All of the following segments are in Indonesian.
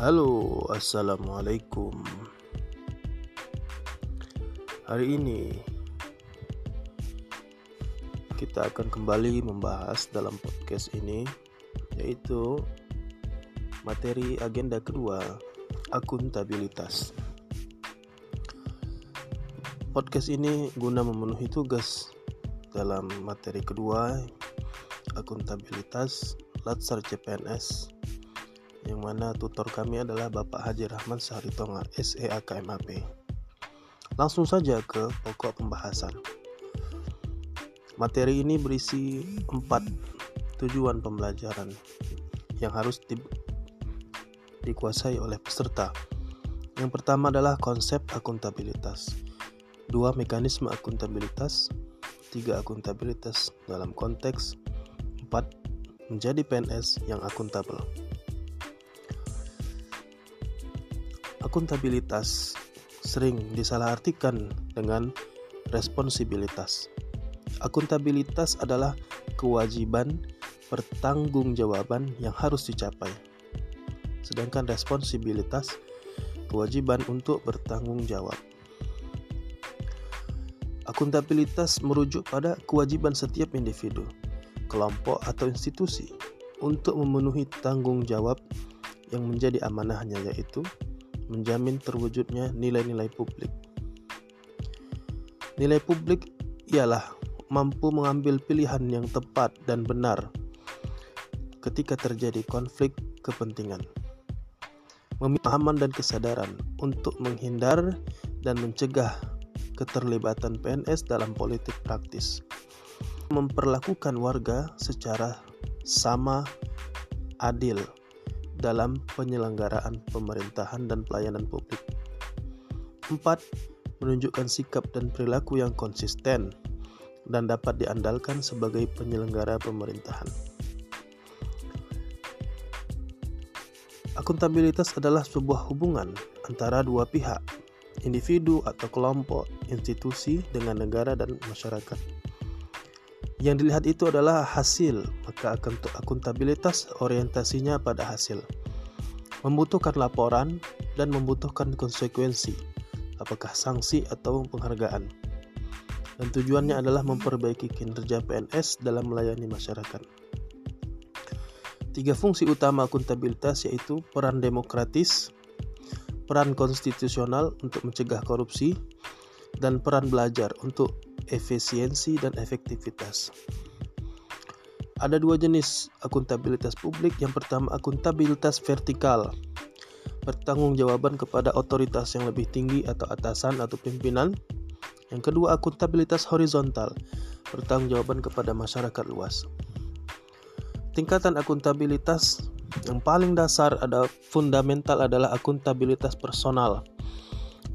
Halo, assalamualaikum. Hari ini kita akan kembali membahas dalam podcast ini, yaitu materi agenda kedua, akuntabilitas. Podcast ini guna memenuhi tugas dalam materi kedua, akuntabilitas Latsar CPNS yang mana tutor kami adalah Bapak Haji Rahman Sahritonga, SEAKMAP. Langsung saja ke pokok pembahasan. Materi ini berisi empat tujuan pembelajaran yang harus di, dikuasai oleh peserta. Yang pertama adalah konsep akuntabilitas, dua mekanisme akuntabilitas, tiga akuntabilitas dalam konteks, empat menjadi PNS yang akuntabel. Akuntabilitas sering disalahartikan dengan responsibilitas. Akuntabilitas adalah kewajiban pertanggungjawaban yang harus dicapai. Sedangkan responsibilitas kewajiban untuk bertanggung jawab. Akuntabilitas merujuk pada kewajiban setiap individu, kelompok atau institusi untuk memenuhi tanggung jawab yang menjadi amanahnya yaitu menjamin terwujudnya nilai-nilai publik. Nilai publik ialah mampu mengambil pilihan yang tepat dan benar ketika terjadi konflik kepentingan. Pemahaman dan kesadaran untuk menghindar dan mencegah keterlibatan PNS dalam politik praktis. Memperlakukan warga secara sama adil dalam penyelenggaraan pemerintahan dan pelayanan publik. 4. Menunjukkan sikap dan perilaku yang konsisten dan dapat diandalkan sebagai penyelenggara pemerintahan. Akuntabilitas adalah sebuah hubungan antara dua pihak, individu atau kelompok, institusi dengan negara dan masyarakat. Yang dilihat itu adalah hasil, maka akuntabilitas orientasinya pada hasil. Membutuhkan laporan dan membutuhkan konsekuensi, apakah sanksi atau penghargaan. Dan tujuannya adalah memperbaiki kinerja PNS dalam melayani masyarakat. Tiga fungsi utama akuntabilitas yaitu peran demokratis, peran konstitusional untuk mencegah korupsi, dan peran belajar untuk efisiensi dan efektivitas. Ada dua jenis akuntabilitas publik. Yang pertama akuntabilitas vertikal. Pertanggungjawaban kepada otoritas yang lebih tinggi atau atasan atau pimpinan. Yang kedua akuntabilitas horizontal. Pertanggungjawaban kepada masyarakat luas. Tingkatan akuntabilitas yang paling dasar ada fundamental adalah akuntabilitas personal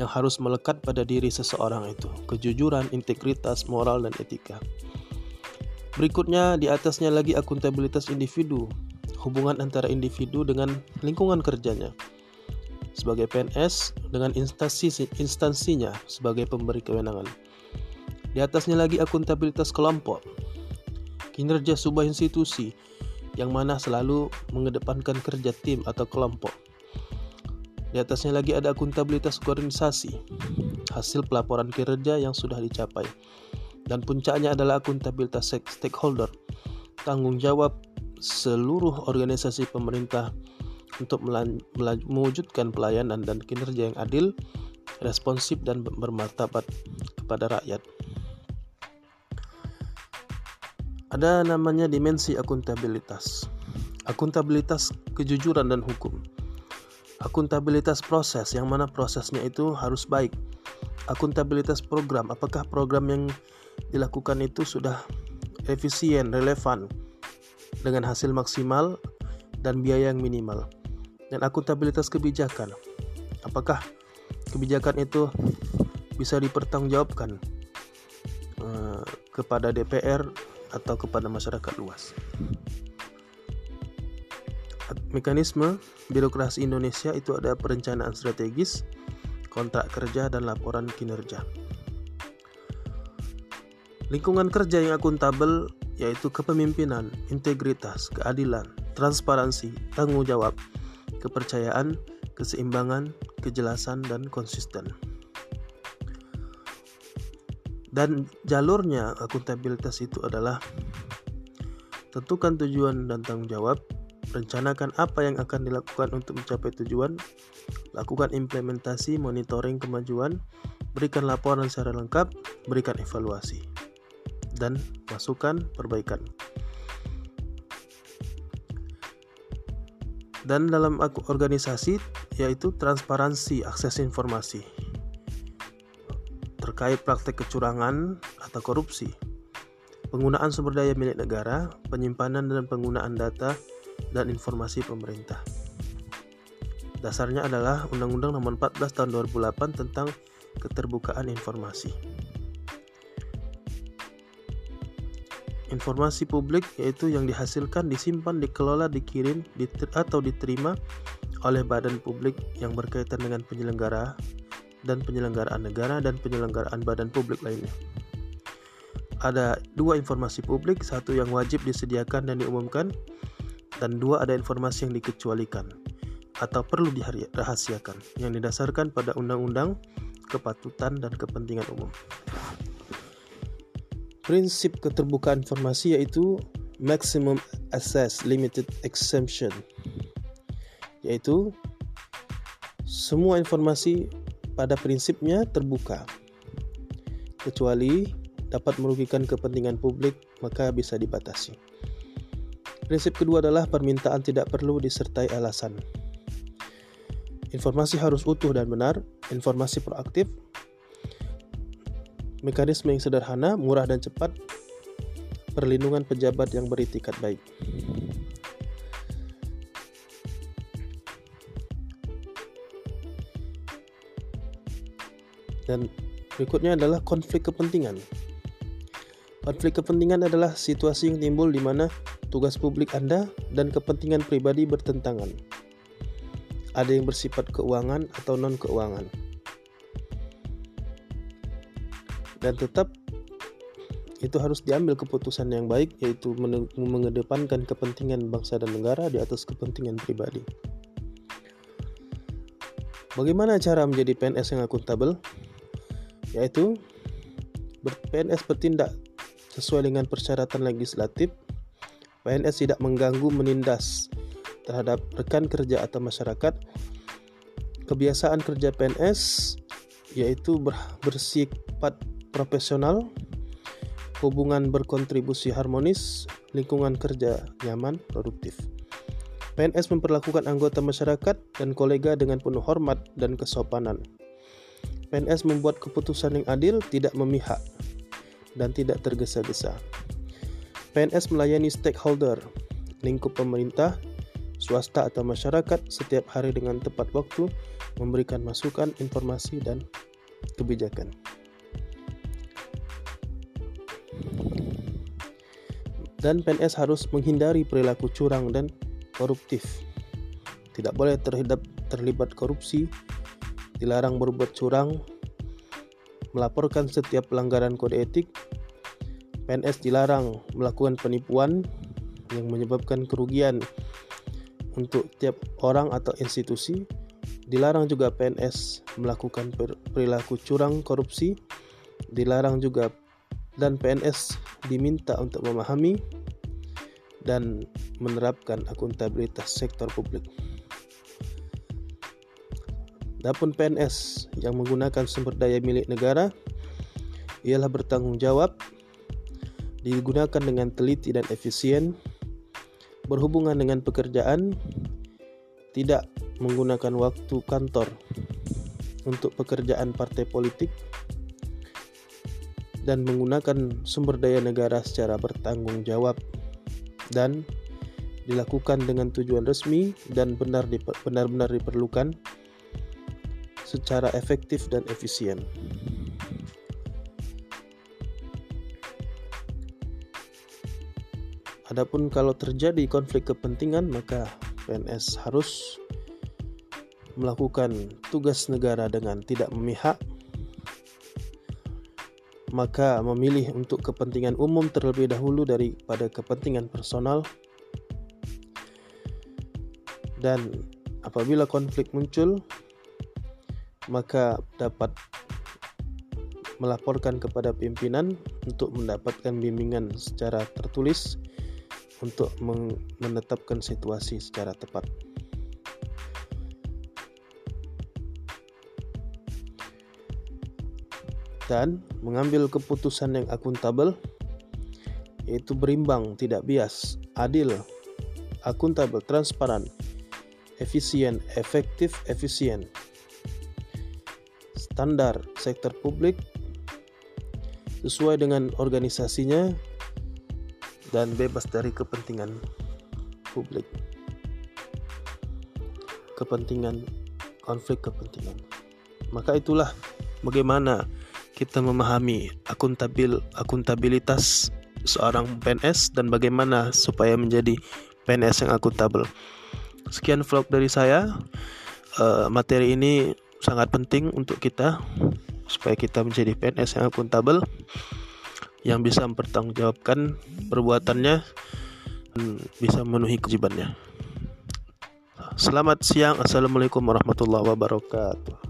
yang harus melekat pada diri seseorang itu, kejujuran, integritas, moral, dan etika. Berikutnya, di atasnya lagi akuntabilitas individu, hubungan antara individu dengan lingkungan kerjanya. Sebagai PNS, dengan instansi instansinya sebagai pemberi kewenangan. Di atasnya lagi akuntabilitas kelompok, kinerja sebuah institusi yang mana selalu mengedepankan kerja tim atau kelompok di atasnya lagi ada akuntabilitas organisasi, hasil pelaporan kinerja yang sudah dicapai. Dan puncaknya adalah akuntabilitas stakeholder, tanggung jawab seluruh organisasi pemerintah untuk mewujudkan pelayanan dan kinerja yang adil, responsif dan bermartabat kepada rakyat. Ada namanya dimensi akuntabilitas. Akuntabilitas kejujuran dan hukum akuntabilitas proses yang mana prosesnya itu harus baik. Akuntabilitas program apakah program yang dilakukan itu sudah efisien relevan dengan hasil maksimal dan biaya yang minimal? Dan akuntabilitas kebijakan apakah kebijakan itu bisa dipertanggungjawabkan uh, kepada DPR atau kepada masyarakat luas mekanisme birokrasi Indonesia itu ada perencanaan strategis, kontrak kerja, dan laporan kinerja. Lingkungan kerja yang akuntabel yaitu kepemimpinan, integritas, keadilan, transparansi, tanggung jawab, kepercayaan, keseimbangan, kejelasan, dan konsisten. Dan jalurnya akuntabilitas itu adalah tentukan tujuan dan tanggung jawab, rencanakan apa yang akan dilakukan untuk mencapai tujuan, lakukan implementasi monitoring kemajuan, berikan laporan secara lengkap, berikan evaluasi, dan masukan perbaikan. Dan dalam organisasi yaitu transparansi akses informasi. Terkait praktek kecurangan atau korupsi, penggunaan sumber daya milik negara, penyimpanan dan penggunaan data dan informasi pemerintah. Dasarnya adalah Undang-Undang Nomor 14 Tahun 2008 tentang Keterbukaan Informasi. Informasi publik yaitu yang dihasilkan, disimpan, dikelola, dikirim, atau diterima oleh badan publik yang berkaitan dengan penyelenggara dan penyelenggaraan negara dan penyelenggaraan badan publik lainnya. Ada dua informasi publik, satu yang wajib disediakan dan diumumkan, dan dua ada informasi yang dikecualikan atau perlu dirahasiakan yang didasarkan pada undang-undang kepatutan dan kepentingan umum. Prinsip keterbukaan informasi yaitu maximum access limited exemption yaitu semua informasi pada prinsipnya terbuka. Kecuali dapat merugikan kepentingan publik, maka bisa dibatasi. Prinsip kedua adalah permintaan tidak perlu disertai alasan. Informasi harus utuh dan benar, informasi proaktif, mekanisme yang sederhana, murah dan cepat, perlindungan pejabat yang beritikat baik. Dan berikutnya adalah konflik kepentingan. Konflik kepentingan adalah situasi yang timbul di mana tugas publik Anda dan kepentingan pribadi bertentangan. Ada yang bersifat keuangan atau non-keuangan. Dan tetap itu harus diambil keputusan yang baik yaitu mengedepankan kepentingan bangsa dan negara di atas kepentingan pribadi. Bagaimana cara menjadi PNS yang akuntabel? yaitu PNS bertindak sesuai dengan persyaratan legislatif. PNS tidak mengganggu menindas terhadap rekan kerja atau masyarakat. Kebiasaan kerja PNS yaitu bersifat profesional, hubungan berkontribusi harmonis, lingkungan kerja nyaman, produktif. PNS memperlakukan anggota masyarakat dan kolega dengan penuh hormat dan kesopanan. PNS membuat keputusan yang adil, tidak memihak, dan tidak tergesa-gesa. PNS melayani stakeholder, lingkup pemerintah, swasta atau masyarakat setiap hari dengan tepat waktu, memberikan masukan, informasi, dan kebijakan. Dan PNS harus menghindari perilaku curang dan koruptif. Tidak boleh terlibat, terlibat korupsi, dilarang berbuat curang, melaporkan setiap pelanggaran kode etik, PNS dilarang melakukan penipuan yang menyebabkan kerugian untuk tiap orang atau institusi, dilarang juga PNS melakukan perilaku curang korupsi, dilarang juga dan PNS diminta untuk memahami dan menerapkan akuntabilitas sektor publik. Adapun PNS yang menggunakan sumber daya milik negara ialah bertanggung jawab, digunakan dengan teliti dan efisien, berhubungan dengan pekerjaan, tidak menggunakan waktu kantor untuk pekerjaan partai politik, dan menggunakan sumber daya negara secara bertanggung jawab dan dilakukan dengan tujuan resmi dan benar-benar diperlukan secara efektif dan efisien. Adapun kalau terjadi konflik kepentingan, maka PNS harus melakukan tugas negara dengan tidak memihak, maka memilih untuk kepentingan umum terlebih dahulu daripada kepentingan personal, dan apabila konflik muncul maka dapat melaporkan kepada pimpinan untuk mendapatkan bimbingan secara tertulis untuk menetapkan situasi secara tepat. Dan mengambil keputusan yang akuntabel yaitu berimbang, tidak bias, adil, akuntabel, transparan, efisien, efektif, efisien standar sektor publik sesuai dengan organisasinya dan bebas dari kepentingan publik. Kepentingan konflik kepentingan. Maka itulah bagaimana kita memahami akuntabil akuntabilitas seorang PNS dan bagaimana supaya menjadi PNS yang akuntabel. Sekian vlog dari saya. Uh, materi ini sangat penting untuk kita supaya kita menjadi PNS yang akuntabel yang bisa mempertanggungjawabkan perbuatannya dan bisa memenuhi kewajibannya. Selamat siang, assalamualaikum warahmatullahi wabarakatuh.